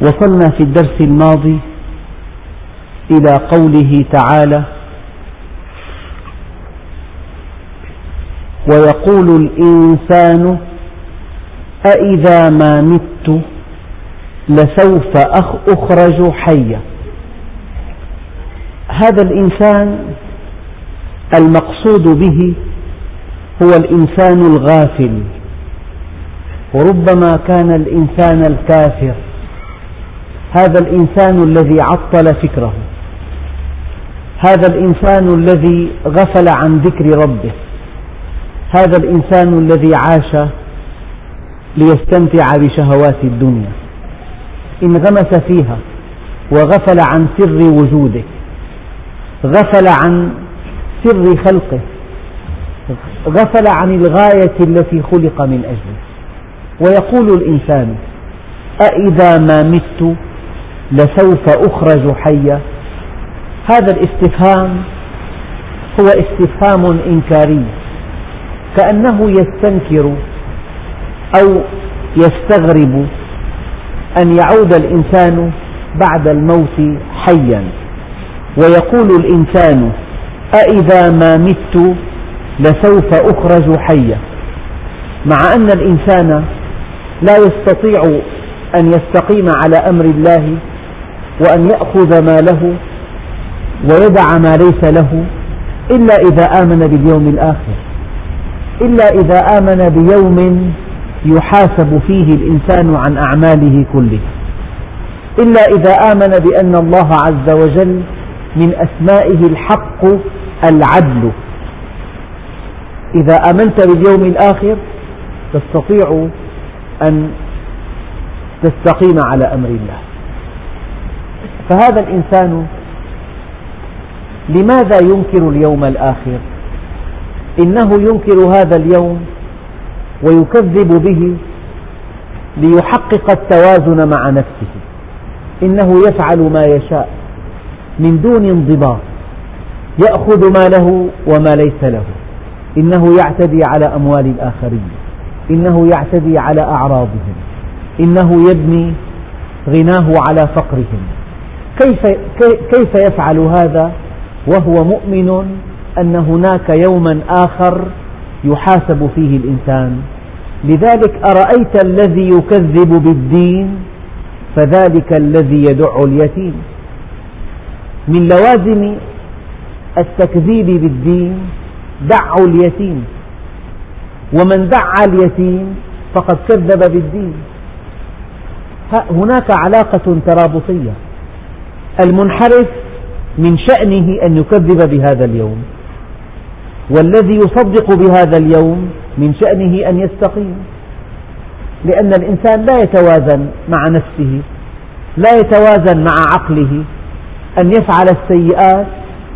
وصلنا في الدرس الماضي إلى قوله تعالى ويقول الإنسان أإذا ما مت لسوف أخرج حيا. هذا الإنسان المقصود به هو الإنسان الغافل. وربما كان الإنسان الكافر. هذا الإنسان الذي عطل فكره. هذا الإنسان الذي غفل عن ذكر ربه. هذا الإنسان الذي عاش ليستمتع بشهوات الدنيا. انغمس فيها وغفل عن سر وجوده غفل عن سر خلقه غفل عن الغاية التي خلق من أجله. ويقول الإنسان أإذا ما مت لسوف أخرج حيا. هذا الاستفهام هو استفهام إنكاري. كأنه يستنكر أو يستغرب أن يعود الإنسان بعد الموت حيا. ويقول الإنسان أإذا ما مت لسوف أخرج حيا. مع أن الإنسان لا يستطيع أن يستقيم على أمر الله وأن يأخذ ما له ويدع ما ليس له إلا إذا آمن باليوم الآخر إلا إذا آمن بيوم يحاسب فيه الإنسان عن أعماله كلها إلا إذا آمن بأن الله عز وجل من أسمائه الحق العدل. إذا آمنت باليوم الآخر تستطيع أن تستقيم على أمر الله. فهذا الإنسان لماذا ينكر اليوم الآخر؟ إنه ينكر هذا اليوم ويكذب به ليحقق التوازن مع نفسه. إنه يفعل ما يشاء من دون انضباط يأخذ ما له وما ليس له. إنه يعتدي على أموال الآخرين إنه يعتدي على أعراضهم إنه يبني غناه على فقرهم. كيف, كيف يفعل هذا؟ وهو مؤمن أن هناك يوما آخر يحاسب فيه الإنسان. لذلك أرأيت الذي يكذب بالدين فذلك الذي يدع اليتيم. من لوازم التكذيب بالدين دع اليتيم. ومن دعا اليتيم فقد كذب بالدين. هناك علاقة ترابطية. المنحرف من شأنه أن يكذب بهذا اليوم. والذي يصدق بهذا اليوم من شأنه أن يستقيم. لأن الإنسان لا يتوازن مع نفسه لا يتوازن مع عقله أن يفعل السيئات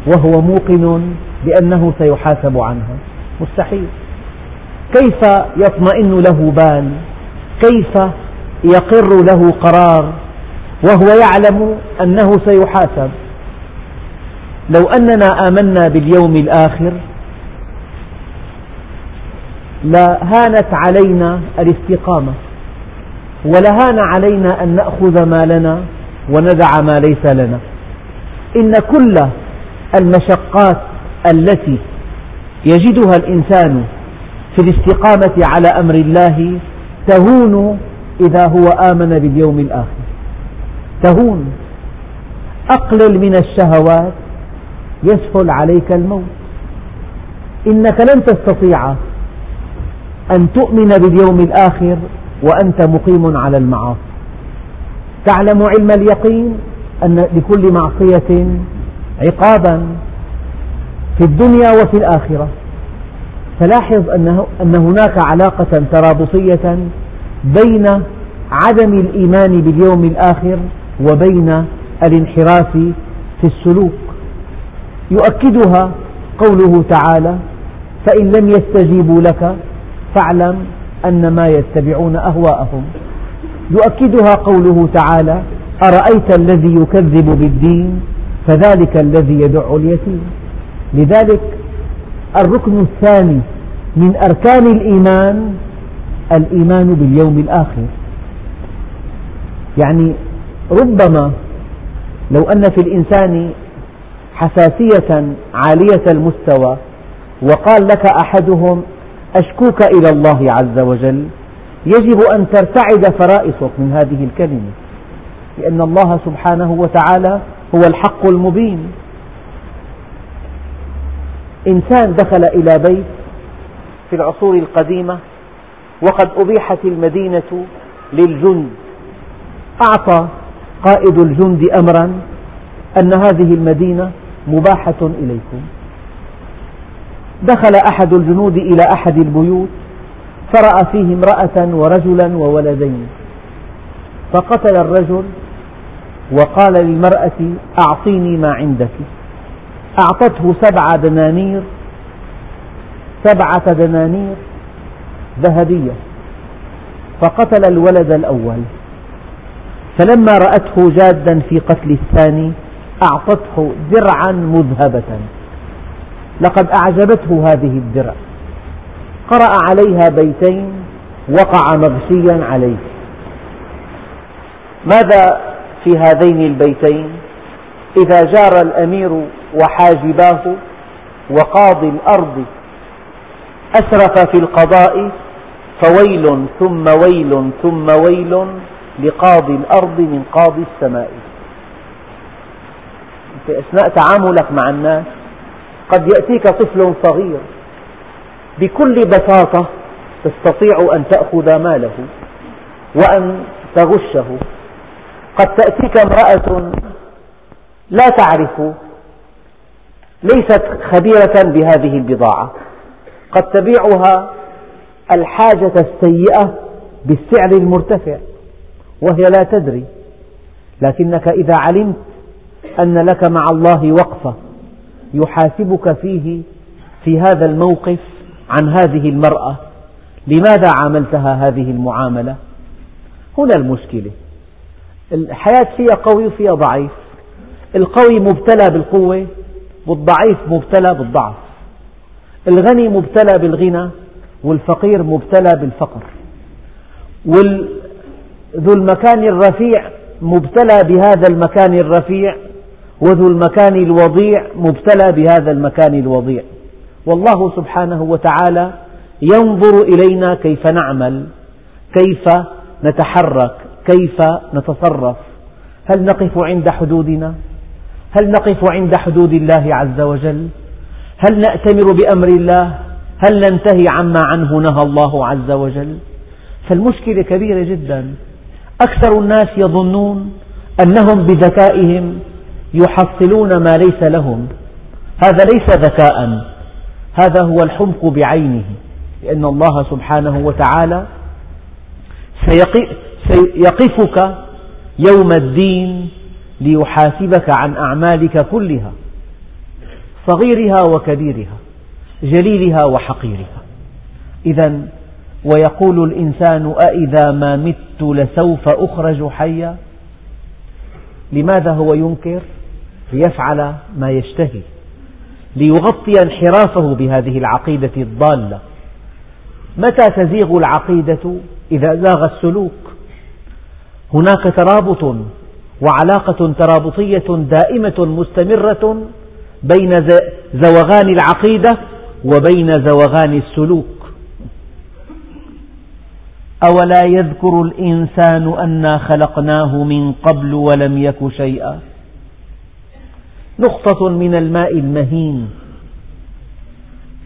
وهو موقن بأنه سيحاسب عنها. مستحيل. كيف يطمئن له بال؟ كيف يقر له قرار؟ وهو يعلم أنه سيحاسب. لو أننا آمنا باليوم الآخر لهانت علينا الاستقامة ولهان علينا أن نأخذ ما لنا وندع ما ليس لنا. إن كل المشقات التي يجدها الإنسان في الاستقامة على أمر الله تهون إذا هو آمن باليوم الآخر. تهون. أقلل من الشهوات. يسهل عليك الموت. إنك لن تستطيع أن تؤمن باليوم الآخر وأنت مقيم على المعاصي. تعلم علم اليقين أن لكل معصية عقابا في الدنيا وفي الآخرة. فلاحظ أن هناك علاقة ترابطية بين عدم الإيمان باليوم الآخر وبين الانحراف في السلوك. يؤكدها قوله تعالى فإن لم يستجيبوا لك فاعلم أنما يتبعون أهواءهم. يؤكدها قوله تعالى أرأيت الذي يكذب بالدين فذلك الذي يدع اليتيم. لذلك الركن الثاني من أركان الإيمان الإيمان باليوم الآخر. يعني ربما لو أن في الإنسان حساسية عالية المستوى وقال لك أحدهم أشكوك إلى الله عز وجل يجب أن ترتعد فرائصك من هذه الكلمة لأن الله سبحانه وتعالى هو الحق المبين. إنسان دخل إلى بيت في العصور القديمة وقد أبيحت المدينة للجند أعطى قائد الجند أمرا أن هذه المدينة مباحة إليكم. دخل أحد الجنود إلى أحد البيوت فرأى فيه امرأة ورجلا وولدين. فقتل الرجل وقال للمرأة أعطيني ما عندك. أعطته سبع دنانير سبعة دنانير ذهبية. فقتل الولد الأول. فلما رأته جادا في قتل الثاني أعطته درعا مذهبة. لقد أعجبته هذه الدرع. قرأ عليها بيتين وقع مغشيا عليه. ماذا في هذين البيتين؟ إذا جار الأمير وحاجباه وقاضي الأرض أسرف في القضاء فويل ثم ويل ثم ويل لقاضي الأرض من قاضي السماء. في أثناء تعاملك مع الناس قد يأتيك طفل صغير بكل بساطة تستطيع أن تأخذ ماله وأن تغشه. قد تأتيك امرأة لا تعرف ليست خبيرة بهذه البضاعة. قد تبيعها الحاجة السيئة بالسعر المرتفع. وهي لا تدري. لكنك إذا علمت أن لك مع الله وقفة يحاسبك فيه في هذا الموقف عن هذه المرأة لماذا عاملتها هذه المعاملة؟ هنا المشكلة. الحياة فيها قوي وفيها ضعيف. القوي مبتلى بالقوة والضعيف مبتلى بالضعف. الغني مبتلى بالغنى والفقير مبتلى بالفقر. ذو المكان الرفيع مبتلى بهذا المكان الرفيع وذو المكان الوضيع مبتلى بهذا المكان الوضيع. والله سبحانه وتعالى ينظر إلينا كيف نعمل كيف نتحرك كيف نتصرف. هل نقف عند حدودنا؟ هل نقف عند حدود الله عز وجل؟ هل نأتمر بأمر الله؟ هل ننتهي عما عنه نهى الله عز وجل؟ فالمشكلة كبيرة جدا. أكثر الناس يظنون أنهم بذكائهم يحصلون ما ليس لهم. هذا ليس ذكاء. هذا هو الحمق بعينه. لأن الله سبحانه وتعالى سيقفك يوم الدين ليحاسبك عن أعمالك كلها صغيرها وكبيرها جليلها وحقيرها. إذا ويقول الإنسان أإذا ما مت لسوف أخرج حيا؟ لماذا هو ينكر؟ ليفعل ما يشتهي ليغطي انحرافه بهذه العقيدة الضالة. متى تزيغ العقيدة إذا زاغ السلوك؟ هناك ترابط وعلاقة ترابطية دائمة مستمرة بين زوغان العقيدة وبين زوغان السلوك. أولا يذكر الإنسان أنا خلقناه من قبل ولم يك شيئا. نقطة من الماء المهين.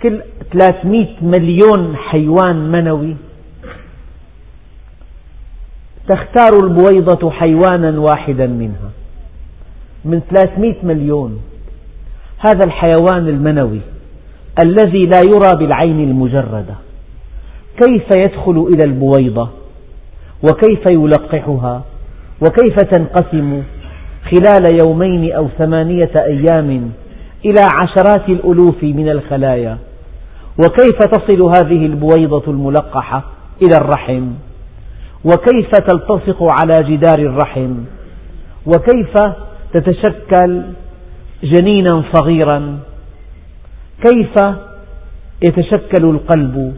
كل 300 مليون حيوان منوي. تختار البويضة حيوانا واحدا منها. من 300 مليون. هذا الحيوان المنوي. الذي لا يرى بالعين المجردة. كيف يدخل إلى البويضة؟ وكيف يلقحها؟ وكيف تنقسم خلال يومين أو ثمانية أيام إلى عشرات الألوف من الخلايا؟ وكيف تصل هذه البويضة الملقحة إلى الرحم؟ وكيف تلتصق على جدار الرحم؟ وكيف تتشكل جنينا صغيرا؟ كيف يتشكل القلب؟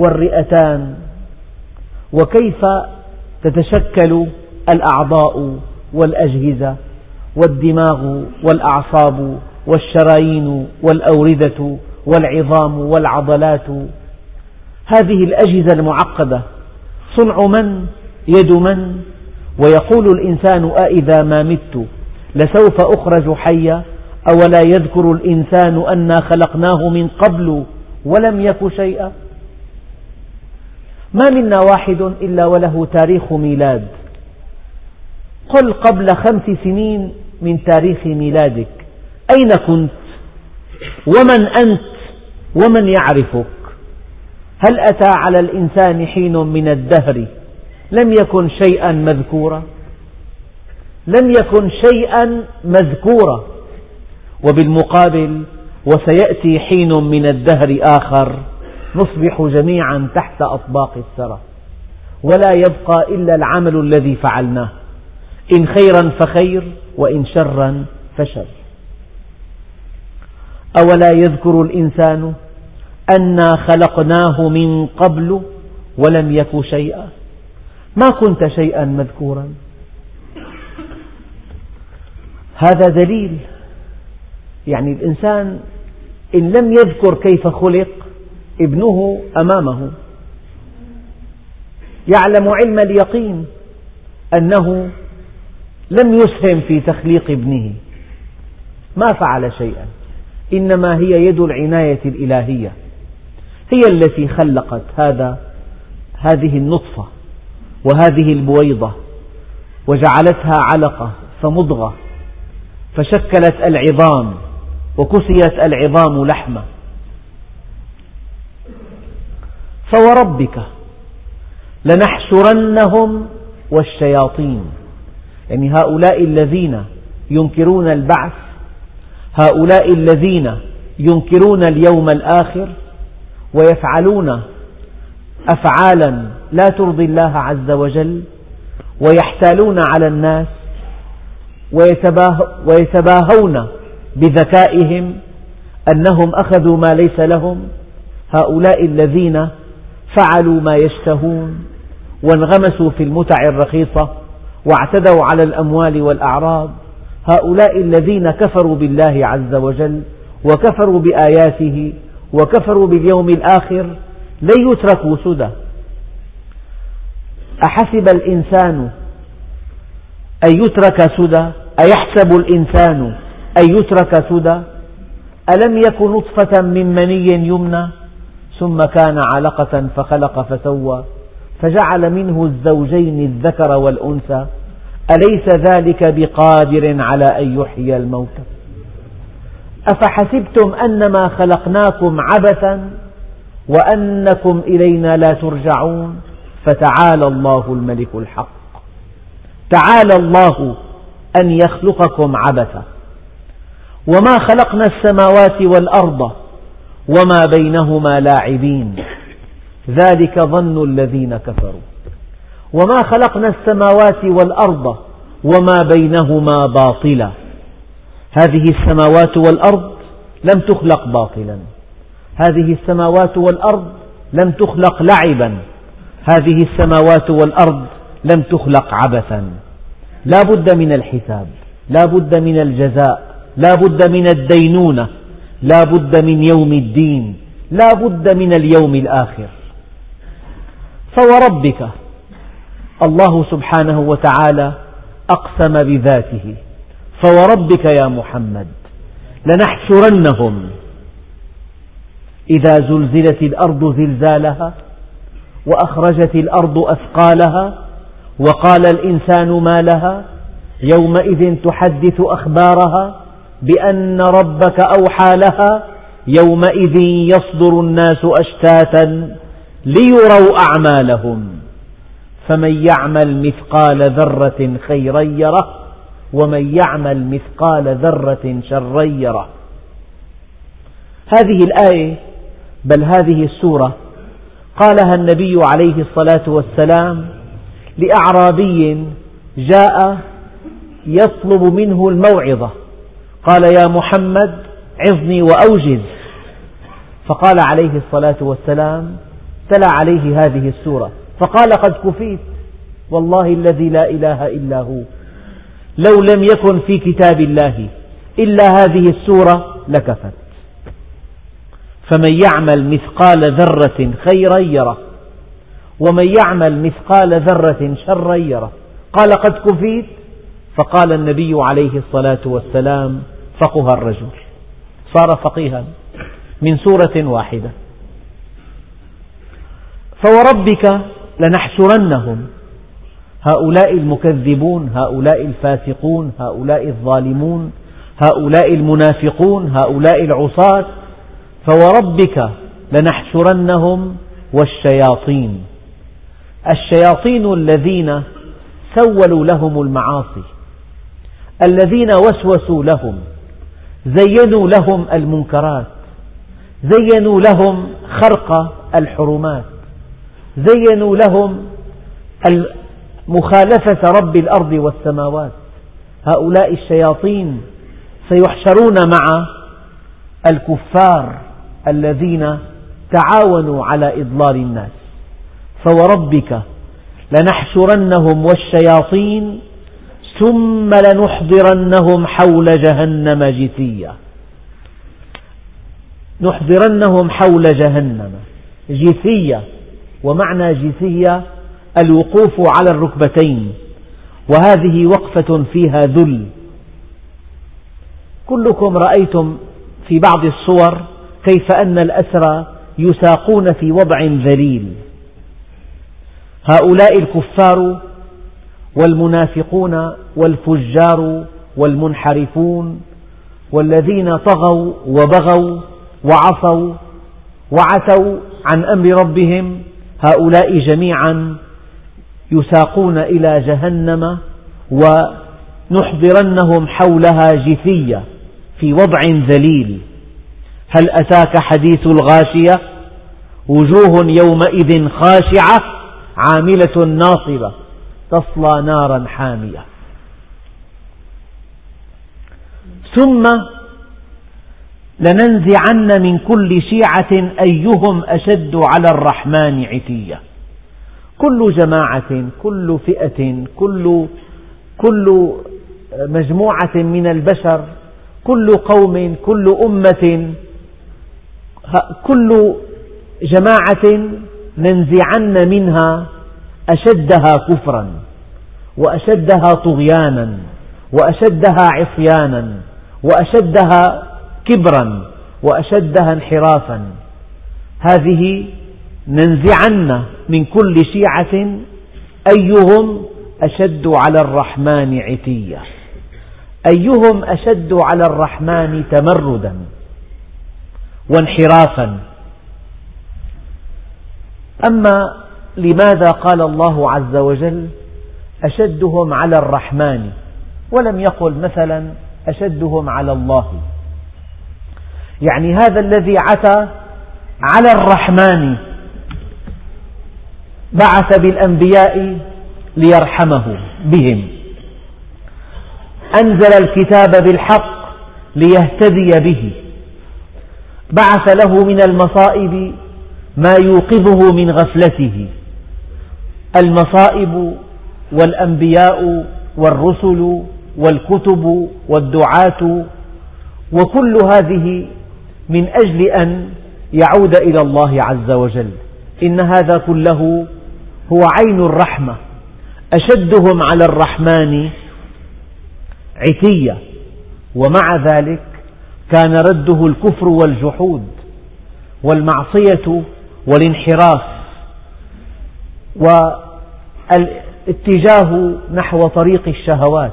والرئتان وكيف تتشكل الأعضاء والأجهزة والدماغ والأعصاب والشرايين والأوردة والعظام والعضلات. هذه الأجهزة المعقدة صنع من؟ يد من؟ ويقول الإنسان أإذا ما مت لسوف أخرج حيا أولا يذكر الإنسان أنا خلقناه من قبل ولم يك شيئا؟ ما منا واحد إلا وله تاريخ ميلاد. قل قبل خمس سنين من تاريخ ميلادك. أين كنت؟ ومن أنت؟ ومن يعرفك؟ هل أتى على الإنسان حين من الدهر؟ لم يكن شيئا مذكورا. لم يكن شيئا مذكورا. وبالمقابل وسيأتي حين من الدهر آخر. نصبح جميعا تحت أطباق الثرى. ولا يبقى إلا العمل الذي فعلناه. إن خيرا فخير وإن شرا فشر. أولا يذكر الإنسان أنا خلقناه من قبل ولم يك شيئا. ما كنت شيئا مذكورا. هذا دليل. يعني الإنسان إن لم يذكر كيف خلق ابنه أمامه. يعلم علم اليقين أنه لم يسهم في تخليق ابنه. ما فعل شيئا. إنما هي يد العناية الإلهية. هي التي خلقت هذا هذه النطفة وهذه البويضة وجعلتها علقة فمضغة فشكلت العظام وكسيت العظام لحما فوربك لنحشرنهم والشياطين. يعني هؤلاء الذين ينكرون البعث هؤلاء الذين ينكرون اليوم الآخر ويفعلون أفعالا لا ترضي الله عز وجل ويحتالون على الناس ويتباهون بذكائهم أنهم أخذوا ما ليس لهم. هؤلاء الذين فعلوا ما يشتهون وانغمسوا في المتع الرخيصة واعتدوا على الأموال والأعراض. هؤلاء الذين كفروا بالله عز وجل وكفروا بآياته وكفروا باليوم الآخر لن يتركوا سدى. أحسب الإنسان أن يترك سدى؟ أيحسب الإنسان أن يترك سدى؟ ألم يك نطفة من مني يمنى؟ ثم كان علقة فخلق فسوى فجعل منه الزوجين الذكر والأنثى أليس ذلك بقادر على أن يحيي الموتى أفحسبتم أنما خلقناكم عبثا وأنكم إلينا لا ترجعون؟ فتعالى الله الملك الحق. تعالى الله أن يخلقكم عبثا. وما خلقنا السماوات والأرض وما بينهما لاعبين ذلك ظن الذين كفروا وما خلقنا السماوات والأرض وما بينهما باطلا هذه السماوات والأرض لم تخلق باطلا هذه السماوات والأرض لم تخلق لعبا هذه السماوات والأرض لم تخلق عبثا لا بد من الحساب لا بد من الجزاء لا بد من الدينونة لا بد من يوم الدين لا بد من اليوم الآخر. فوربك الله سبحانه وتعالى أقسم بذاته. فوربك يا محمد لنحشرنهم. إذا زلزلت الأرض زلزالها وأخرجت الأرض أثقالها وقال الإنسان ما لها يومئذ تحدث أخبارها بأن ربك أوحى لها يومئذ يصدر الناس أشتاتا ليروا أعمالهم فمن يعمل مثقال ذرة خيرا يره ومن يعمل مثقال ذرة شرا يره. هذه الآية بل هذه السورة قالها النبي عليه الصلاة والسلام لأعرابي جاء يطلب منه الموعظة. قال يا محمد عظني وأوجز. فقال عليه الصلاة والسلام تلا عليه هذه السورة. فقال قد كفيت. والله الذي لا إله إلا هو. لو لم يكن في كتاب الله إلا هذه السورة لكفت. فمن يعمل مثقال ذرة خيرا يره. ومن يعمل مثقال ذرة شرا يره. قال قد كفيت. فقال النبي عليه الصلاة والسلام فقه الرجل. صار فقيها من سورة واحدة. فوربك لنحشرنهم. هؤلاء المكذبون هؤلاء الفاسقون هؤلاء الظالمون هؤلاء المنافقون هؤلاء العصاة. فوربك لنحشرنهم والشياطين. الشياطين الذين سولوا لهم المعاصي. الذين وسوسوا لهم زينوا لهم المنكرات زينوا لهم خرق الحرمات زينوا لهم مخالفة رب الأرض والسماوات. هؤلاء الشياطين سيحشرون مع الكفار الذين تعاونوا على إضلال الناس. فوربك لنحشرنهم والشياطين ثم لنحضرنهم حول جهنم جثيا نحضرنهم حول جهنم. جثية. ومعنى جثية الوقوف على الركبتين. وهذه وقفة فيها ذل. كلكم رأيتم في بعض الصور كيف أن الأسرى يساقون في وضع ذليل. هؤلاء الكفار والمنافقون والفجار والمنحرفون والذين طغوا وبغوا وعصوا وعتوا عن أمر ربهم هؤلاء جميعا يساقون إلى جهنم ونحضرنهم حولها جثية في وضع ذليل. هل أتاك حديث الغاشية؟ وجوه يومئذ خاشعة عاملة ناصبة. تصلى نارا حامية. ثم لننزعن من كل شيعة أيهم أشد على الرحمن عتيا كل جماعة كل فئة كل كل مجموعة من البشر كل قوم كل أمة. كل جماعة ننزعن منها أشدها كفرا وأشدها طغيانا وأشدها عصيانا وأشدها كبرا وأشدها انحرافا. هذه ننزعن من كل شيعة أيهم أشد على الرحمن عتيا أيهم أشد على الرحمن تمردا وانحرافا. أما لماذا قال الله عز وجل أشدهم على الرحمن؟ ولم يقل مثلا أشدهم على الله. يعني هذا الذي عتى على الرحمن. بعث بالأنبياء ليرحمه بهم. أنزل الكتاب بالحق ليهتدي به. بعث له من المصائب ما يوقظه من غفلته. المصائب والأنبياء والرسل والكتب والدعاة وكل هذه من أجل أن يعود إلى الله عز وجل. إن هذا كله هو عين الرحمة أشدهم على الرحمن عتية. ومع ذلك كان رده الكفر والجحود والمعصية والانحراف. والاتجاه نحو طريق الشهوات.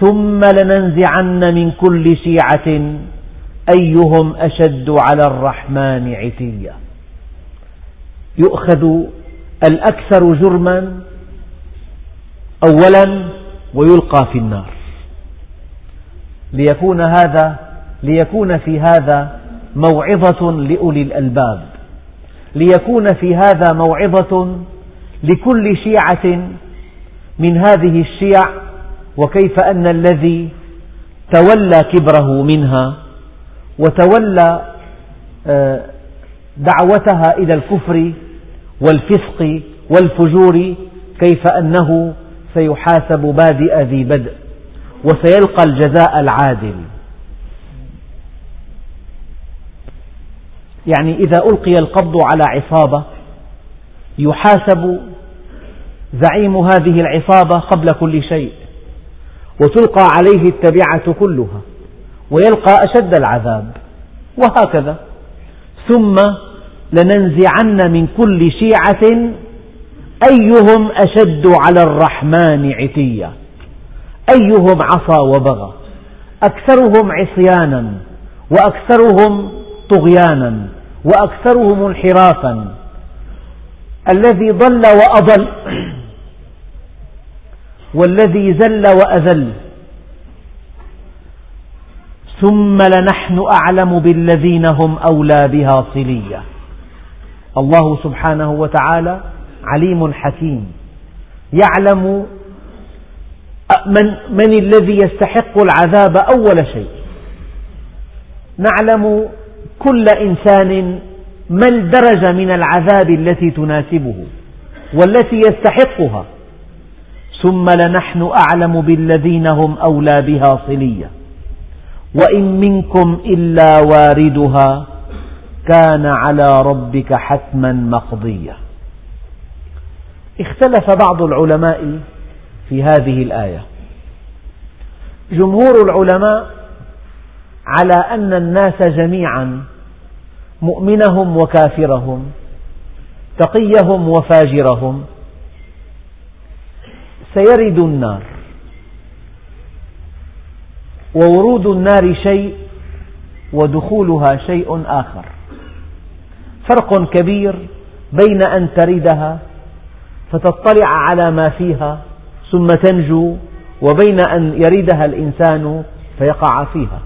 ثم لننزعن من كل شيعة أيهم أشد على الرحمن عتيا. يؤخذ الأكثر جرما أولا ويلقى في النار. ليكون هذا ليكون في هذا موعظة لأولي الألباب. ليكون في هذا موعظة لكل شيعة من هذه الشيع وكيف أن الذي تولى كبره منها وتولى آه، دعوتها إلى الكفر والفسق والفجور كيف أنه سيحاسب بادئ ذي بدء وسيلقى الجزاء العادل. يعني إذا ألقي القبض على عصابة يحاسب زعيم هذه العصابة قبل كل شيء وتلقى عليه التبعة كلها ويلقى أشد العذاب وهكذا. ثم لننزعن من كل شيعة أيهم أشد على الرحمن عتيا أيهم عصى وبغى أكثرهم عصيانا وأكثرهم طغيانا وأكثرهم انحرافا. الذي ضل وأضل والذي زل وأذل ثم لنحن أعلم بالذين هم أولى بها صليا. الله سبحانه وتعالى عليم حكيم. يعلم من, من الذي يستحق العذاب أول شيء. نعلم كل إنسان ما الدرجة من العذاب التي تناسبه والتي يستحقها ثم لنحن أعلم بالذين هم أولى بها صليا وإن منكم إلا واردها كان على ربك حتما مقضيا اختلف بعض العلماء في هذه الآية جمهور العلماء على أن الناس جميعا مؤمنهم وكافرهم تقيهم وفاجرهم. سيرد النار. وورود النار شيء ودخولها شيء آخر. فرق كبير بين أن تردها فتطلع على ما فيها ثم تنجو وبين أن يردها الإنسان فيقع فيها.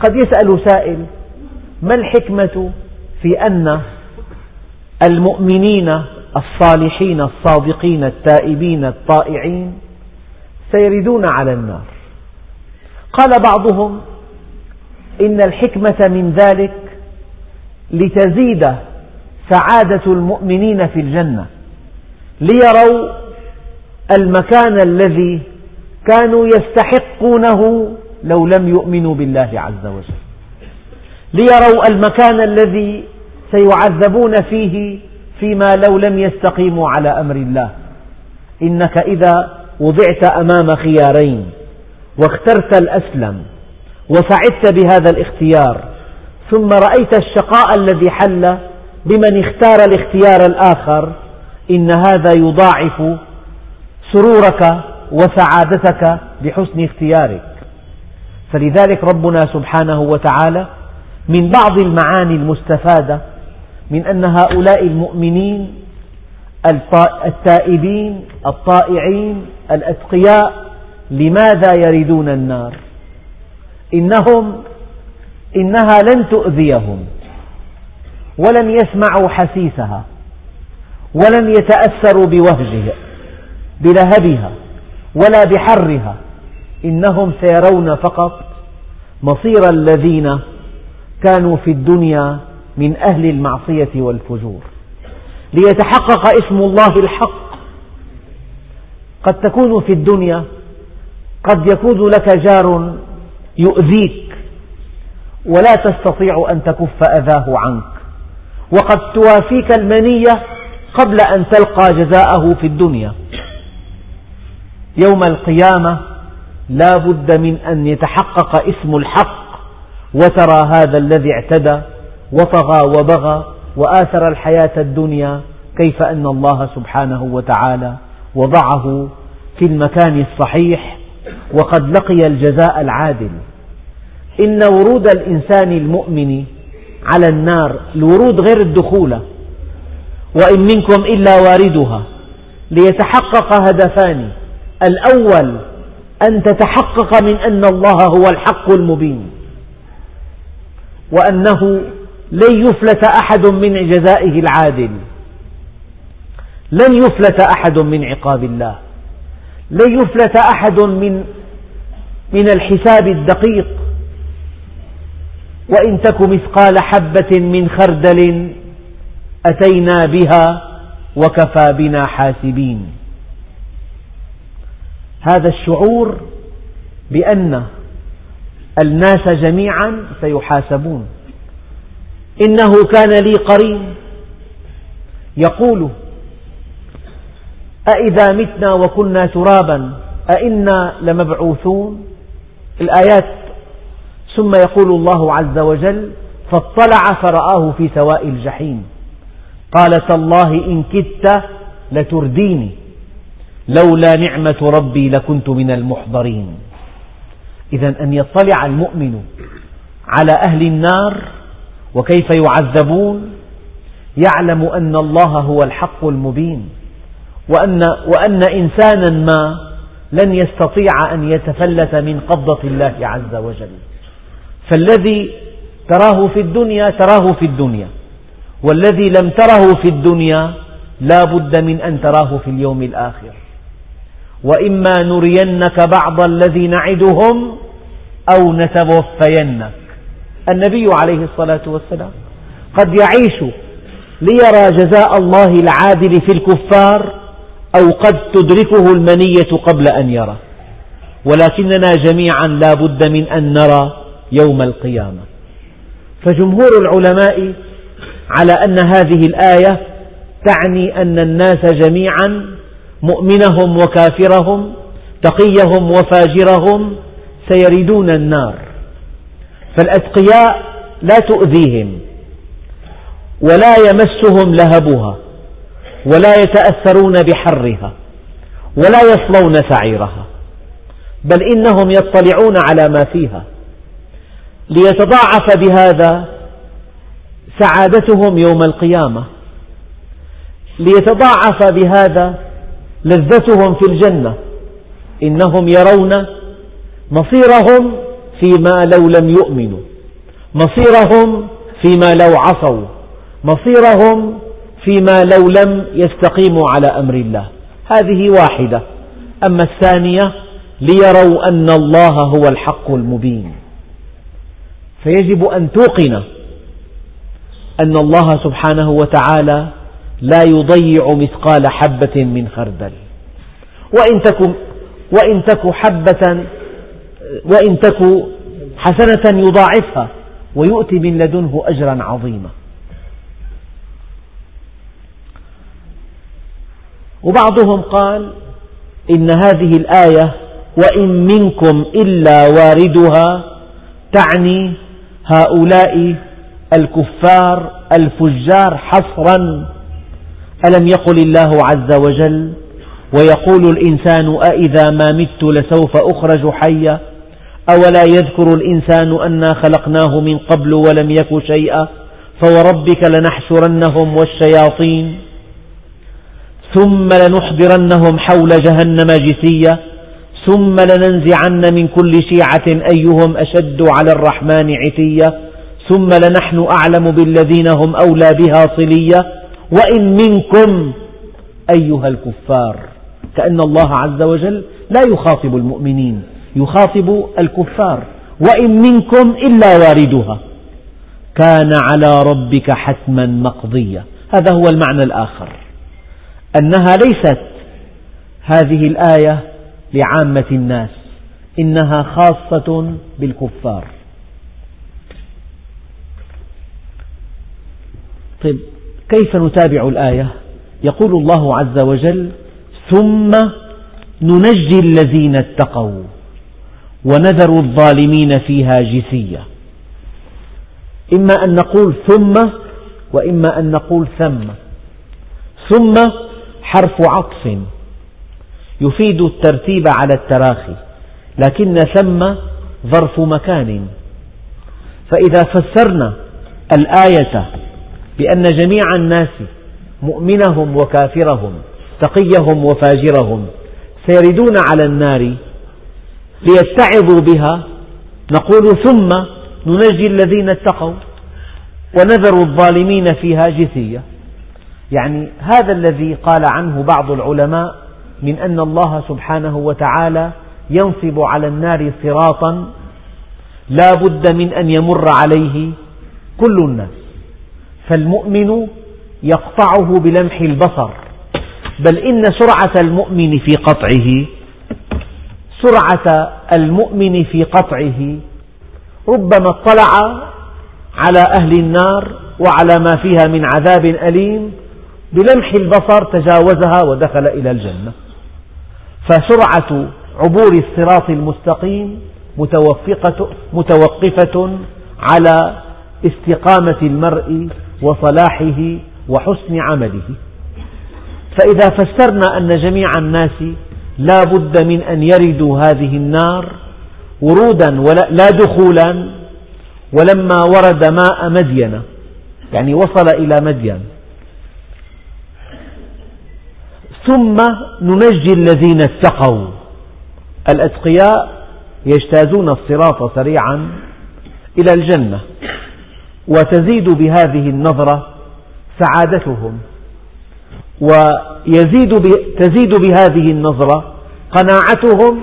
قد يسأل سائل ما الحكمة في أن المؤمنين الصالحين الصادقين التائبين الطائعين سيردون على النار؟ قال بعضهم إن الحكمة من ذلك لتزيد سعادة المؤمنين في الجنة ليروا المكان الذي كانوا يستحقونه لو لم يؤمنوا بالله عز وجل. ليروا المكان الذي سيعذبون فيه فيما لو لم يستقيموا على أمر الله. إنك إذا وضعت أمام خيارين واخترت الأسلم وسعدت بهذا الاختيار ثم رأيت الشقاء الذي حل بمن اختار الاختيار الآخر إن هذا يضاعف سرورك وسعادتك بحسن اختيارك. فلذلك ربنا سبحانه وتعالى من بعض المعاني المستفادة من أن هؤلاء المؤمنين التائبين الطائعين الأتقياء لماذا يردون النار؟ إنهم إنها لن تؤذيهم ولن يسمعوا حسيسها ولن يتأثروا بوهجها بلهبها ولا بحرها. إنهم سيرون فقط مصير الذين كانوا في الدنيا من أهل المعصية والفجور. ليتحقق اسم الله الحق قد تكون في الدنيا قد يكون لك جار يؤذيك ولا تستطيع أن تكف أذاه عنك. وقد توافيك المنية قبل أن تلقى جزاءه في الدنيا. يوم القيامة لا بد من أن يتحقق اسم الحق وترى هذا الذي اعتدى وطغى وبغى وآثر الحياة الدنيا كيف أن الله سبحانه وتعالى وضعه في المكان الصحيح وقد لقي الجزاء العادل. إن ورود الإنسان المؤمن على النار الورود غير الدخول وإن منكم إلا واردها ليتحقق هدفان. الأول أن تتحقق من أن الله هو الحق المبين وأنه لن يفلت أحد من جزائه العادل. لن يفلت أحد من عقاب الله. لن يفلت أحد من من الحساب الدقيق. وإن تك مثقال حبة من خردل أتينا بها وكفى بنا حاسبين. هذا الشعور بأن الناس جميعا سيحاسبون. إنه كان لي قرين يقول أإذا متنا وكنا ترابا أإنا لمبعوثون؟ الآيات. ثم يقول الله عز وجل فاطلع فرآه في سواء الجحيم. قال تالله إن كدت لترديني. لولا نعمة ربي لكنت من المحضرين. إذا أن يطلع المؤمن على أهل النار وكيف يعذبون؟ يعلم أن الله هو الحق المبين وأن, وأن إنسانا ما لن يستطيع أن يتفلت من قبضة الله عز وجل. فالذي تراه في الدنيا تراه في الدنيا والذي لم تره في الدنيا لا بد من أن تراه في اليوم الآخر. وإما نرينك بعض الذي نعدهم أو نتوفينك. النبي عليه الصلاة والسلام قد يعيش ليرى جزاء الله العادل في الكفار أو قد تدركه المنية قبل أن يرى. ولكننا جميعا لا بد من أن نرى يوم القيامة. فجمهور العلماء على أن هذه الآية تعني أن الناس جميعا مؤمنهم وكافرهم تقيهم وفاجرهم سيردون النار. فالأتقياء لا تؤذيهم ولا يمسهم لهبها ولا يتأثرون بحرها ولا يصلون سعيرها بل إنهم يطلعون على ما فيها. ليتضاعف بهذا سعادتهم يوم القيامة. ليتضاعف بهذا لذتهم في الجنة. إنهم يرون مصيرهم فيما لو لم يؤمنوا. مصيرهم فيما لو عصوا. مصيرهم فيما لو لم يستقيموا على أمر الله. هذه واحدة. أما الثانية ليروا أن الله هو الحق المبين. فيجب أن توقن أن الله سبحانه وتعالى لا يضيع مثقال حبة من خردل. وإن تك وإن تك حبة وإن تك حسنة يضاعفها ويؤتي من لدنه أجرا عظيما. وبعضهم قال إن هذه الآية وإن منكم إلا واردها تعني هؤلاء الكفار الفجار حصرا ألم يقل الله عز وجل ويقول الإنسان أإذا ما مت لسوف أخرج حيا أولا يذكر الإنسان أنا خلقناه من قبل ولم يك شيئا فوربك لنحشرنهم والشياطين ثم لنحضرنهم حول جهنم جثيا ثم لننزعن من كل شيعة أيهم أشد على الرحمن عتيا ثم لنحن أعلم بالذين هم أولى بها صليا وإن منكم أيها الكفار. كأن الله عز وجل لا يخاطب المؤمنين يخاطب الكفار. وإن منكم إلا واردها. كان على ربك حتما مقضيا هذا هو المعنى الآخر. أنها ليست هذه الآية لعامة الناس إنها خاصة بالكفار. طيب كيف نتابع الآية؟ يقول الله عز وجل ثم ننجي الذين اتقوا ونذر الظالمين فيها جثيا إما أن نقول ثم وإما أن نقول ثم. ثم حرف عطف. يفيد الترتيب على التراخي لكن ثم ظرف مكان. فإذا فسرنا الآية بأن جميع الناس مؤمنهم وكافرهم تقيهم وفاجرهم سيردون على النار ليتعظوا بها. نقول ثم ننجي الذين اتقوا ونذر الظالمين فيها جثية. يعني هذا الذي قال عنه بعض العلماء من أن الله سبحانه وتعالى ينصب على النار صراطا لا بد من أن يمر عليه كل الناس. فالمؤمن يقطعه بلمح البصر. بل إن سرعة المؤمن في قطعه سرعة المؤمن في قطعه ربما اطلع على أهل النار وعلى ما فيها من عذاب أليم بلمح البصر تجاوزها ودخل إلى الجنة. فسرعة عبور الصراط المستقيم متوقفة على استقامة المرء وصلاحه وحسن عمله. فإذا فسرنا أن جميع الناس لا بد من أن يردوا هذه النار ورودا لا دخولا ولما ورد ماء مدين يعني وصل إلى مدين. ثم ننجي الذين اتقوا. الأتقياء يجتازون الصراط سريعا إلى الجنة. وتزيد بهذه النظرة سعادتهم. ويزيد تزيد بهذه النظرة قناعتهم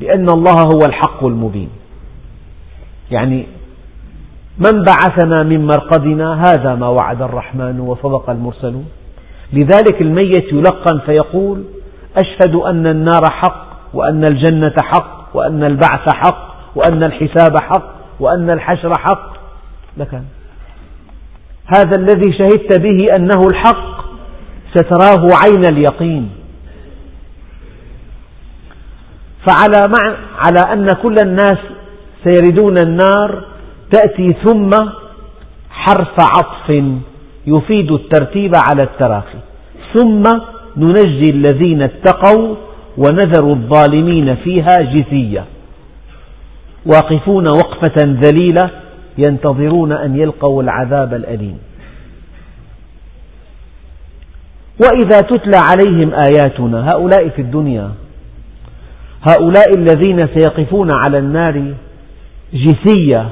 بأن الله هو الحق المبين. يعني من بعثنا من مرقدنا هذا ما وعد الرحمن وصدق المرسلون. لذلك الميت يلقن فيقول أشهد أن النار حق وأن الجنة حق وأن البعث حق وأن الحساب حق وأن الحشر حق. لكن هذا الذي شهدت به أنه الحق ستراه عين اليقين. فعلى مع على أن كل الناس سيردون النار تأتي ثم حرف عطف يفيد الترتيب على التراخي. ثم ننجي الذين اتقوا ونذر الظالمين فيها جثية. واقفون وقفة ذليلة ينتظرون أن يلقوا العذاب الأليم. وإذا تتلى عليهم آياتنا هؤلاء في الدنيا هؤلاء الذين سيقفون على النار جثية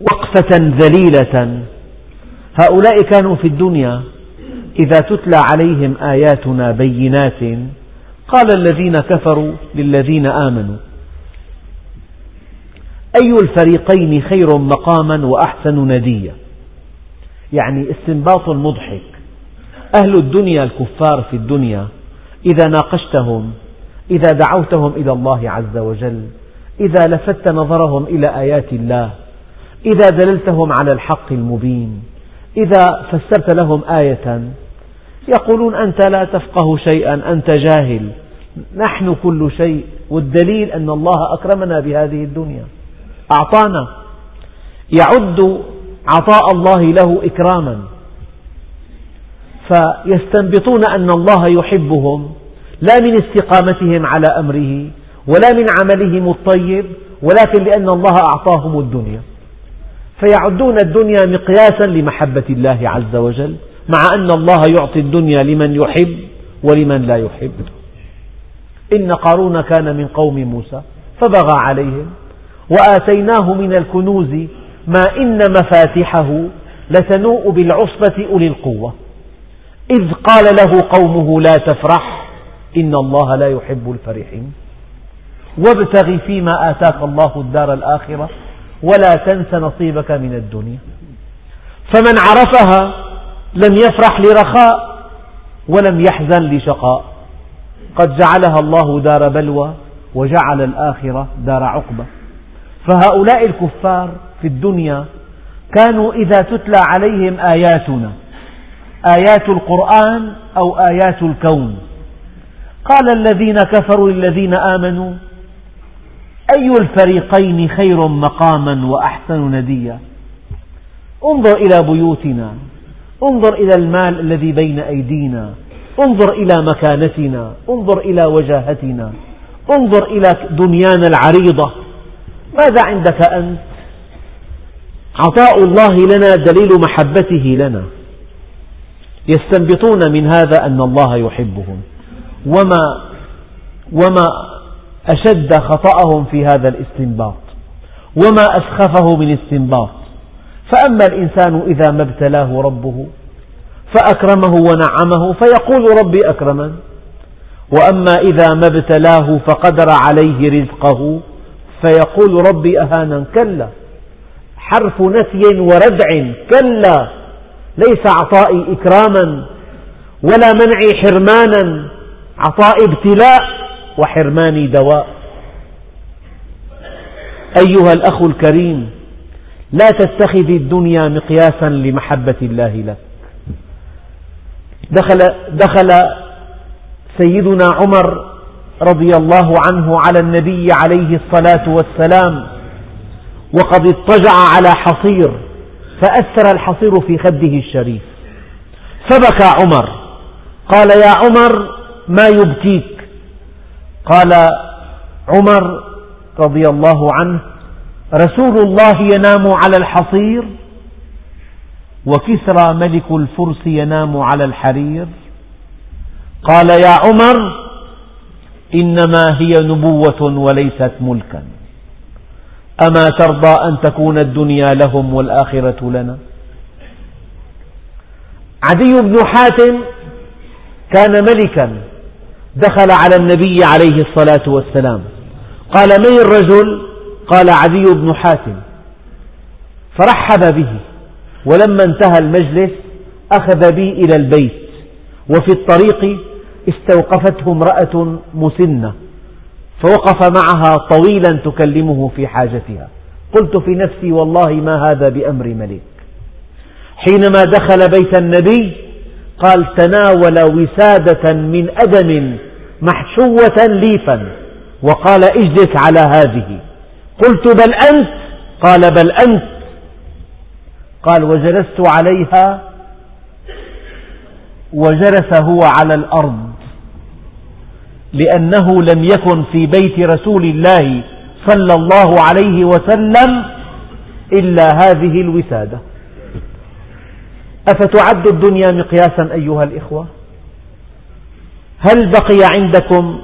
وقفة ذليلة هؤلاء كانوا في الدنيا. إذا تتلى عليهم آياتنا بينات قال الذين كفروا للذين آمنوا أي الفريقين خير مقاما وأحسن نديا؟ يعني استنباط مضحك أهل الدنيا الكفار في الدنيا إذا ناقشتهم إذا دعوتهم إلى الله عز وجل إذا لفت نظرهم إلى آيات الله إذا دللتهم على الحق المبين إذا فسرت لهم آية يقولون أنت لا تفقه شيئا أنت جاهل نحن كل شيء والدليل أن الله أكرمنا بهذه الدنيا. أعطانا. يعد عطاء الله له إكراما. فيستنبطون أن الله يحبهم لا من استقامتهم على أمره ولا من عملهم الطيب ولكن لأن الله أعطاهم الدنيا. فيعدون الدنيا مقياسا لمحبة الله عز وجل مع أن الله يعطي الدنيا لمن يحب ولمن لا يحب. إن قارون كان من قوم موسى فبغى عليهم. وآتيناه من الكنوز ما إن مفاتحه لتنوء بالعصبة أولي القوة. إذ قال له قومه لا تفرح إن الله لا يحب الفرحين. وابتغ فيما آتاك الله الدار الآخرة ولا تنس نصيبك من الدنيا. فمن عرفها لم يفرح لرخاء ولم يحزن لشقاء. قد جعلها الله دار بلوى وجعل الآخرة دار عقبة فهؤلاء الكفار في الدنيا كانوا إذا تتلى عليهم آياتنا آيات القرآن أو آيات الكون. قال الذين كفروا للذين آمنوا أي الفريقين خير مقاما وأحسن نديا؟ انظر إلى بيوتنا انظر إلى المال الذي بين أيدينا انظر إلى مكانتنا انظر إلى وجاهتنا انظر إلى دنيانا العريضة. ماذا عندك أنت؟ عطاء الله لنا دليل محبته لنا. يستنبطون من هذا أن الله يحبهم. وما وما أشد خطأهم في هذا الاستنباط. وما أسخفه من استنباط. فأما الإنسان إذا ما ابتلاه ربه فأكرمه ونعمه فيقول ربي أكرمن. وأما إذا ما ابتلاه فقدر عليه رزقه فيقول ربي أهانا كلا. حرف نفي وردع كلا. ليس عطائي إكراما ولا منعي حرمانا. عطائي ابتلاء وحرماني دواء. أيها الأخ الكريم لا تتخذ الدنيا مقياسا لمحبة الله لك. دخل, دخل سيدنا عمر رضي الله عنه على النبي عليه الصلاة والسلام وقد اضطجع على حصير فأثر الحصير في خده الشريف. فبكى عمر قال يا عمر ما يبكيك؟ قال عمر رضي الله عنه رسول الله ينام على الحصير وكسرى ملك الفرس ينام على الحرير. قال يا عمر إنما هي نبوة وليست ملكا. أما ترضى أن تكون الدنيا لهم والآخرة لنا؟ عدي بن حاتم كان ملكا دخل على النبي عليه الصلاة والسلام. قال من الرجل؟ قال عدي بن حاتم. فرحب به ولما انتهى المجلس أخذ بي إلى البيت وفي الطريق استوقفته امرأة مسنة فوقف معها طويلا تكلمه في حاجتها. قلت في نفسي والله ما هذا بأمر ملك. حينما دخل بيت النبي قال تناول وسادة من أدم محشوة ليفا وقال اجلس على هذه. قلت بل أنت؟ قال بل أنت. قال وجلست عليها وجلس هو على الأرض. لأنه لم يكن في بيت رسول الله صلى الله عليه وسلم إلا هذه الوسادة. أفتعد الدنيا مقياسا أيها الإخوة؟ هل بقي عندكم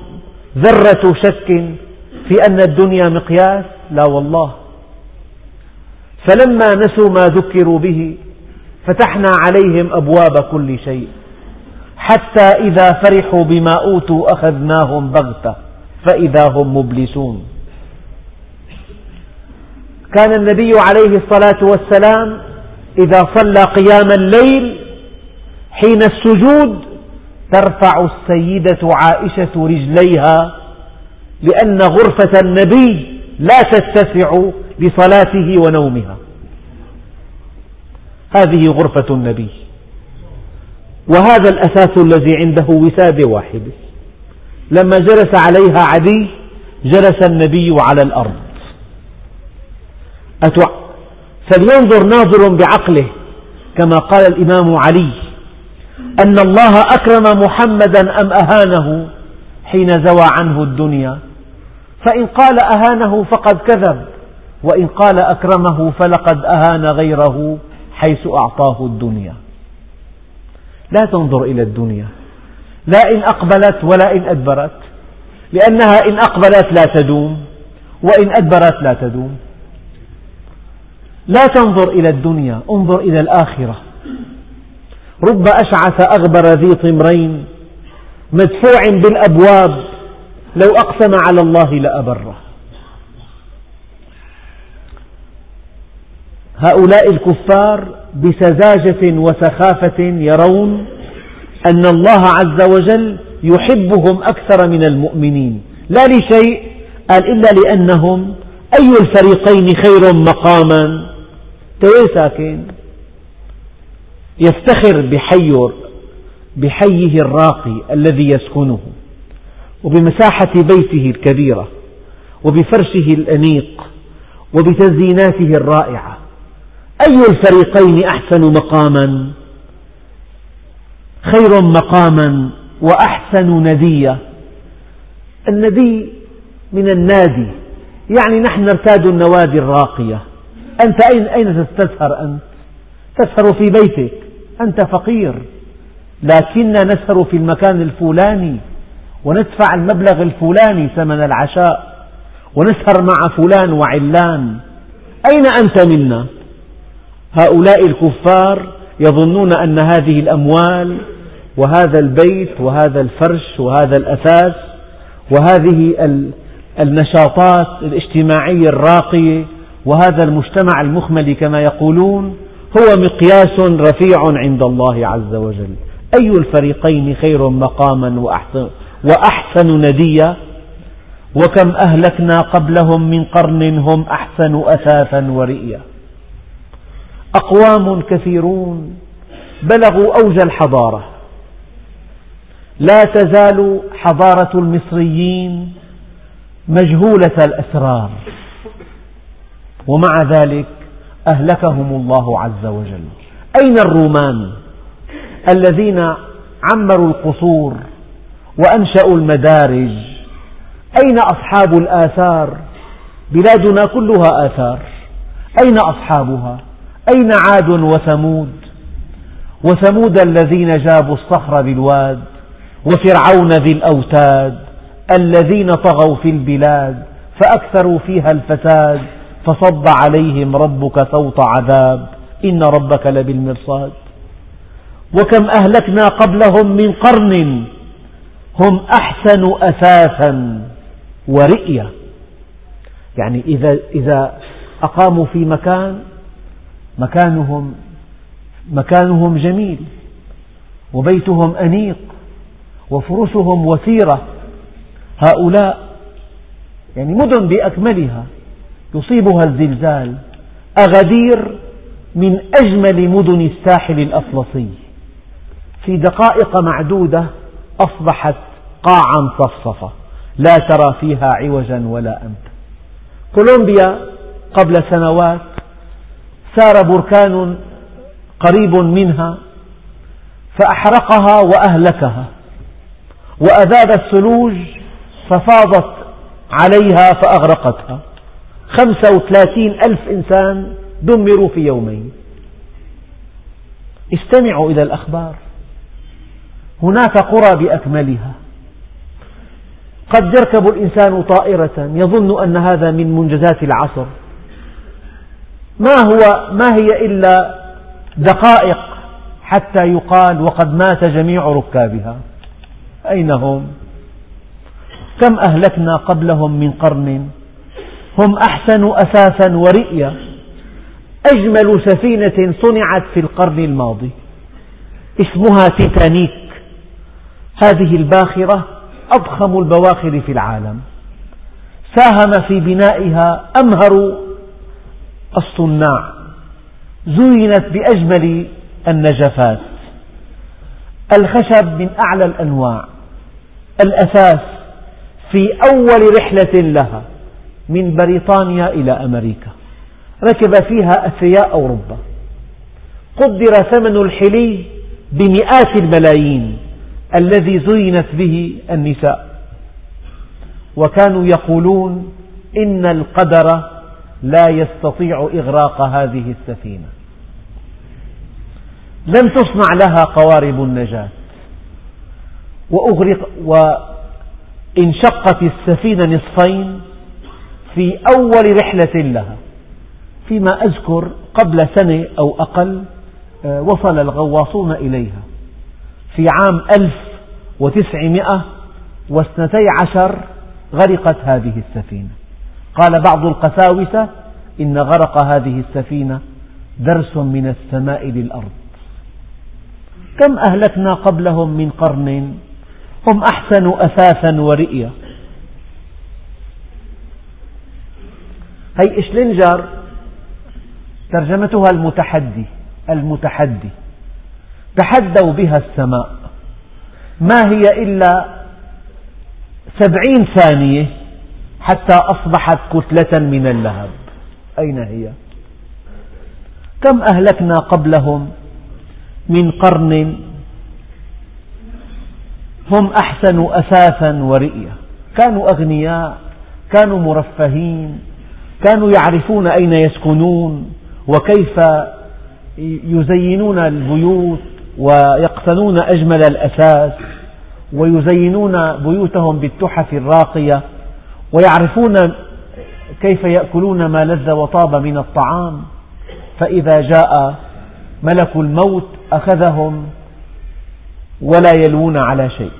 ذرة شك في أن الدنيا مقياس؟ لا والله. فلما نسوا ما ذكروا به فتحنا عليهم أبواب كل شيء. حتى إذا فرحوا بما أوتوا أخذناهم بغتة فإذا هم مبلسون. كان النبي عليه الصلاة والسلام إذا صلى قيام الليل حين السجود ترفع السيدة عائشة رجليها لأن غرفة النبي لا تتسع لصلاته ونومها. هذه غرفة النبي. وهذا الأساس الذي عنده وسادة واحدة لما جلس عليها عدي جلس النبي على الأرض. فلينظر ناظر بعقله كما قال الإمام علي أن الله أكرم محمدا أم أهانه حين زوى عنه الدنيا؟ فإن قال أهانه فقد كذب وإن قال أكرمه فلقد أهان غيره حيث أعطاه الدنيا. لا تنظر إلى الدنيا. لا إن أقبلت ولا إن أدبرت. لأنها إن أقبلت لا تدوم وإن أدبرت لا تدوم. لا تنظر إلى الدنيا انظر إلى الآخرة. رب أشعث أغبر ذي طمرين مدفوع بالأبواب. لو أقسم على الله لأبره. هؤلاء الكفار بسذاجة وسخافة يرون أن الله عز وجل يحبهم أكثر من المؤمنين. لا لشيء قال إلا لأنهم أي الفريقين خير مقاما. ساكن. يفتخر بحي بحيه الراقي الذي يسكنه وبمساحة بيته الكبيرة وبفرشه الأنيق وبتزييناته الرائعة. أي الفريقين أحسن مقاما؟ خير مقاما وأحسن نديا الندي من النادي يعني نحن نرتاد النوادي الراقية. أنت أين, أين تسهر أنت؟ تسهر في بيتك. أنت فقير. لكننا نسهر في المكان الفلاني وندفع المبلغ الفلاني ثمن العشاء ونسهر مع فلان وعلان. أين أنت منا؟ هؤلاء الكفار يظنون أن هذه الأموال وهذا البيت وهذا الفرش وهذا الأثاث وهذه النشاطات الاجتماعية الراقية وهذا المجتمع المخمل كما يقولون هو مقياس رفيع عند الله عز وجل. أي الفريقين خير مقاما وأحسن, وأحسن نديا؟ وكم أهلكنا قبلهم من قرن هم أحسن أثاثا ورئيا. أقوام كثيرون بلغوا أوج الحضارة. لا تزال حضارة المصريين مجهولة الأسرار. ومع ذلك أهلكهم الله عز وجل. أين الرومان الذين عمروا القصور وأنشأوا المدارج؟ أين أصحاب الآثار؟ بلادنا كلها آثار. أين أصحابها؟ أين عاد وثمود؟ وثمود الذين جابوا الصخر بالواد وفرعون ذي الأوتاد الذين طغوا في البلاد فأكثروا فيها الفساد فصب عليهم ربك صوت عذاب. إن ربك لبالمرصاد. وكم أهلكنا قبلهم من قرن هم أحسن أثاثا ورئيا يعني إذا, إذا أقاموا في مكان مكانهم مكانهم جميل وبيتهم أنيق وفرشهم وسيرة. هؤلاء يعني مدن بأكملها يصيبها الزلزال أغدير من أجمل مدن الساحل الأطلسي. في دقائق معدودة أصبحت قاعا صفصفة لا ترى فيها عوجا ولا أمتا كولومبيا قبل سنوات سار بركان قريب منها فأحرقها وأهلكها وأذاب الثلوج ففاضت عليها فأغرقتها. خمسة وثلاثين ألف إنسان دمروا في يومين. استمعوا إلى الأخبار. هناك قرى بأكملها. قد يركب الإنسان طائرة يظن أن هذا من منجزات العصر. ما هو ما هي إلا دقائق حتى يقال وقد مات جميع ركابها. أين هم؟ كم أهلكنا قبلهم من قرن؟ هم أحسن أثاثا ورئيا. أجمل سفينة صنعت في القرن الماضي. اسمها تيتانيك. هذه الباخرة أضخم البواخر في العالم. ساهم في بنائها أمهر الصناع زينت بأجمل النجفات. الخشب من أعلى الأنواع. الأثاث في أول رحلة لها من بريطانيا إلى أمريكا. ركب فيها أثرياء أوروبا. قدر ثمن الحلي بمئات الملايين الذي زينت به النساء. وكانوا يقولون إن القدر لا يستطيع إغراق هذه السفينة. لم تصنع لها قوارب النجاة. وأغرق وانشقت السفينة نصفين في أول رحلة لها. فيما أذكر قبل سنة أو أقل آه، وصل الغواصون إليها. في عام ألف وتسعمائة واثنتي عشر غرقت هذه السفينة. قال بعض القساوسة إن غرق هذه السفينة درس من السماء للأرض. كم أهلكنا قبلهم من قرن؟ هم أحسن أثاثا ورئيا. هي إشلنجر ترجمتها المتحدي المتحدي. تحدوا بها السماء. ما هي إلا سبعين ثانية؟ حتى أصبحت كتلة من اللهب. أين هي؟ كم أهلكنا قبلهم من قرن هم أحسن أثاثا ورئيا كانوا أغنياء كانوا مرفهين كانوا يعرفون أين يسكنون وكيف يزينون البيوت ويقتنون أجمل الأثاث ويزينون بيوتهم بالتحف الراقية. ويعرفون كيف يأكلون ما لذ وطاب من الطعام فإذا جاء ملك الموت أخذهم ولا يلوون على شيء.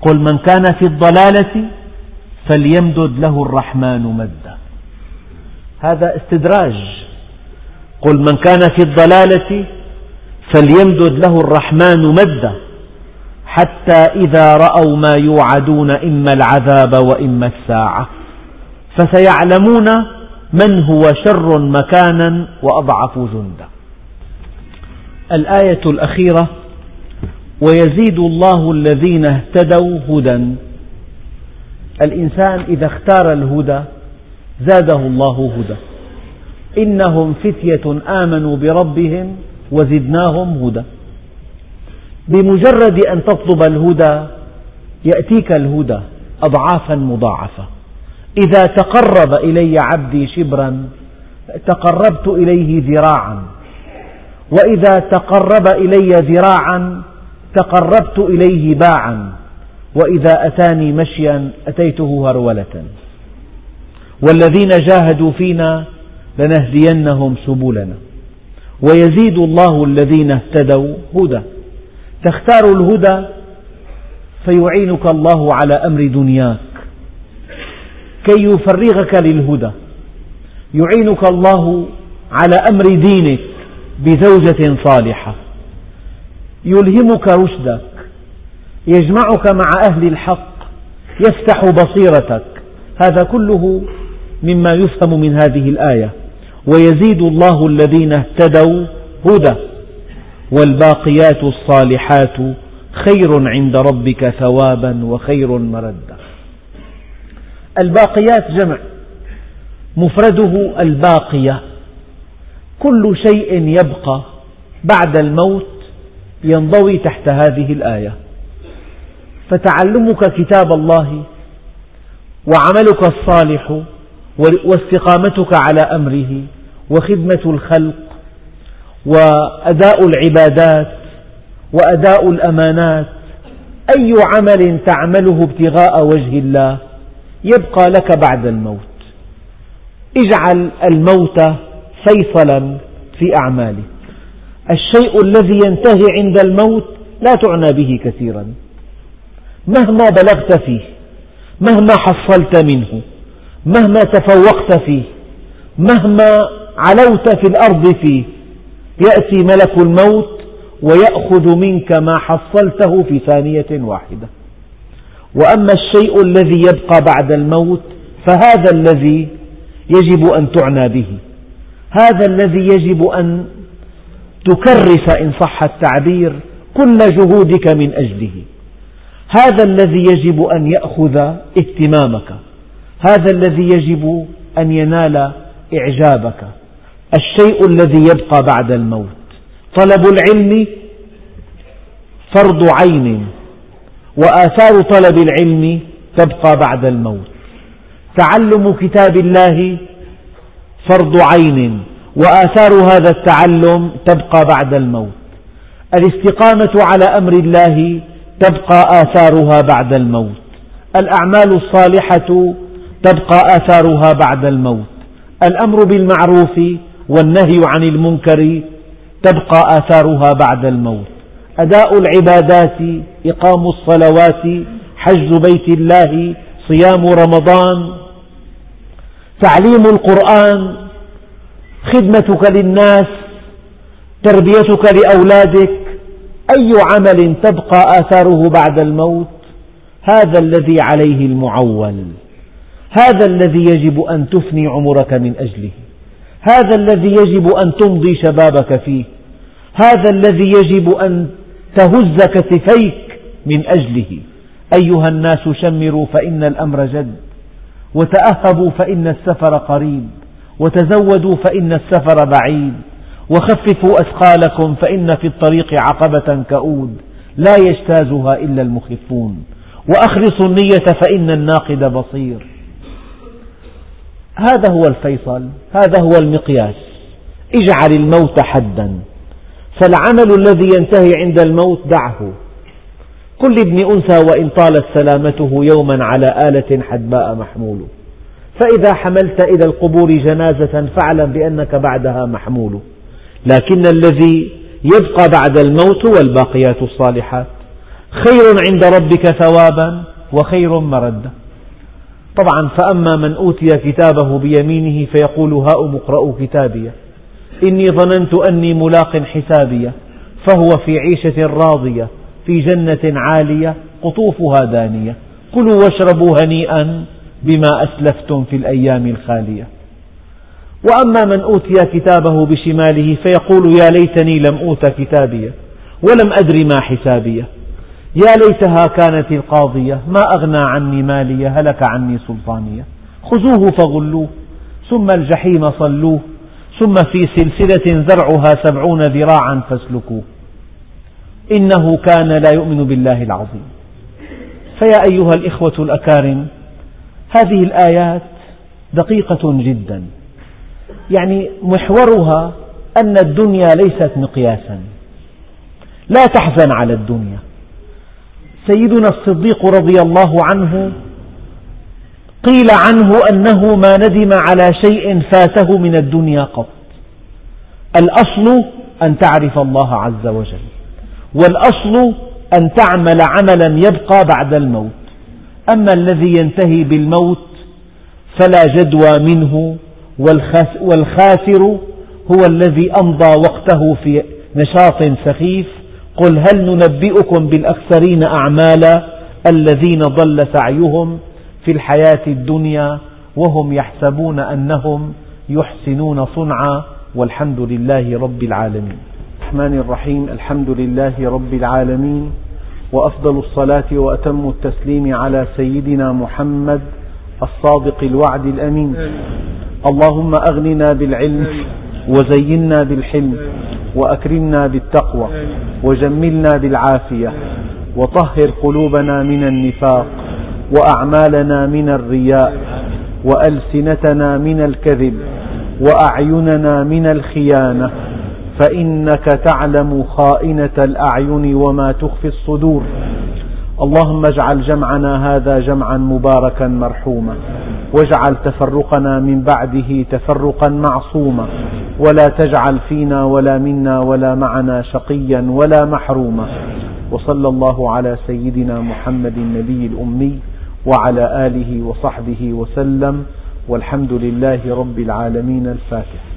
قل من كان في الضلالة فليمدد له الرحمن مدا. هذا استدراج. قل من كان في الضلالة فليمدد له الرحمن مدا. حتى إذا رأوا ما يوعدون إما العذاب وإما الساعة. فسيعلمون من هو شر مكانا وأضعف جندا. الآية الأخيرة ويزيد الله الذين اهتدوا هدى. الإنسان إذا اختار الهدى زاده الله هدى. إنهم فتية آمنوا بربهم وزدناهم هدى. بمجرد أن تطلب الهدى يأتيك الهدى أضعافا مضاعفة. إذا تقرب إلي عبدي شبرا تقربت إليه ذراعا. وإذا تقرب إلي ذراعا تقربت إليه باعا. وإذا أتاني مشيا أتيته هرولة. والذين جاهدوا فينا لنهدينهم سبلنا. ويزيد الله الذين اهتدوا هدى. تختار الهدى فيعينك الله على أمر دنياك. كي يفرغك للهدى يعينك الله على أمر دينك بزوجة صالحة. يلهمك رشدك يجمعك مع أهل الحق يفتح بصيرتك. هذا كله مما يفهم من هذه الآية. ويزيد الله الذين اهتدوا هدى. والباقيات الصالحات خير عند ربك ثوابا وخير مردا. الباقيات جمع. مفرده الباقية. كل شيء يبقى بعد الموت ينضوي تحت هذه الآية. فتعلمك كتاب الله وعملك الصالح واستقامتك على أمره وخدمة الخلق وأداء العبادات وأداء الأمانات أي عمل تعمله ابتغاء وجه الله يبقى لك بعد الموت. اجعل الموت فيصلا في أعمالك. الشيء الذي ينتهي عند الموت لا تعنى به كثيرا. مهما بلغت فيه مهما حصلت منه مهما تفوقت فيه مهما علوت في الأرض فيه يأتي ملك الموت ويأخذ منك ما حصلته في ثانية واحدة. وأما الشيء الذي يبقى بعد الموت فهذا الذي يجب أن تعنى به. هذا الذي يجب أن تكرس إن صح التعبير كل جهودك من أجله. هذا الذي يجب أن يأخذ اهتمامك. هذا الذي يجب أن ينال إعجابك. الشيء الذي يبقى بعد الموت. طلب العلم فرض عين وآثار طلب العلم تبقى بعد الموت. تعلم كتاب الله فرض عين وآثار هذا التعلم تبقى بعد الموت. الاستقامة على أمر الله تبقى آثارها بعد الموت. الأعمال الصالحة تبقى آثارها بعد الموت. الأمر بالمعروف والنهي عن المنكر تبقى آثارها بعد الموت. أداء العبادات إقام الصلوات حج بيت الله صيام رمضان تعليم القرآن خدمتك للناس تربيتك لأولادك أي عمل تبقى آثاره بعد الموت؟ هذا الذي عليه المعول هذا الذي يجب أن تفني عمرك من أجله. هذا الذي يجب أن تمضي شبابك فيه. هذا الذي يجب أن تهز كتفيك من أجله. أيها الناس شمروا فإن الأمر جد وتأهبوا فإن السفر قريب وتزودوا فإن السفر بعيد وخففوا أثقالكم فإن في الطريق عقبة كؤود لا يجتازها إلا المخفون. وأخلصوا النية فإن الناقد بصير. هذا هو الفيصل هذا هو المقياس. اجعل الموت حدا. فالعمل الذي ينتهي عند الموت دعه. كل ابن أنثى وإن طالت سلامته يوما على آلة حدباء محمول. فإذا حملت إلى القبور جنازة فاعلم بأنك بعدها محمول. لكن الذي يبقى بعد الموت والباقيات الصالحات. خير عند ربك ثوابا وخير مردا. طبعا فأما من أوتي كتابه بيمينه فيقول هاؤم اقرءوا كتابي. إني ظننت أني ملاق حسابي فهو في عيشة راضية في جنة عالية قطوفها دانية. كلوا واشربوا هنيئا بما أسلفتم في الأيام الخالية. وأما من أوتي كتابه بشماله فيقول يا ليتني لم أوت كتابي ولم أدر ما حسابيه يا ليتها كانت القاضية ما أغنى عني مالي هلك عني سلطانية. خذوه فغلوه ثم الجحيم صلوه ثم في سلسلة زرعها سبعون ذراعا فاسلكوه. إنه كان لا يؤمن بالله العظيم. فيا أيها الإخوة الأكارم هذه الآيات دقيقة جدا. يعني محورها أن الدنيا ليست مقياسا. لا تحزن على الدنيا. سيدنا الصديق رضي الله عنه قيل عنه أنه ما ندم على شيء فاته من الدنيا قط. الأصل أن تعرف الله عز وجل والأصل أن تعمل عملا يبقى بعد الموت. أما الذي ينتهي بالموت فلا جدوى منه والخاسر هو الذي أمضى وقته في نشاط سخيف قل هل ننبئكم بالأخسرين أعمالا الذين ضل سعيهم في الحياة الدنيا وهم يحسبون أنهم يحسنون صنعا والحمد لله رب العالمين. الرحمن الرحيم الحمد لله رب العالمين وأفضل الصلاة وأتم التسليم على سيدنا محمد الصادق الوعد الأمين. اللهم أغننا بالعلم وزينا بالحلم وأكرمنا بالتقوى وجملنا بالعافية وطهر قلوبنا من النفاق وأعمالنا من الرياء وألسنتنا من الكذب وأعيننا من الخيانة فإنك تعلم خائنة الأعين وما تخفي الصدور اللهم اجعل جمعنا هذا جمعا مباركا مرحوما واجعل تفرقنا من بعده تفرقا معصوما ولا تجعل فينا ولا منا ولا معنا شقيا ولا محروما. وصلى الله على سيدنا محمد النبي الأمي وعلى آله وصحبه وسلم والحمد لله رب العالمين الفاتح.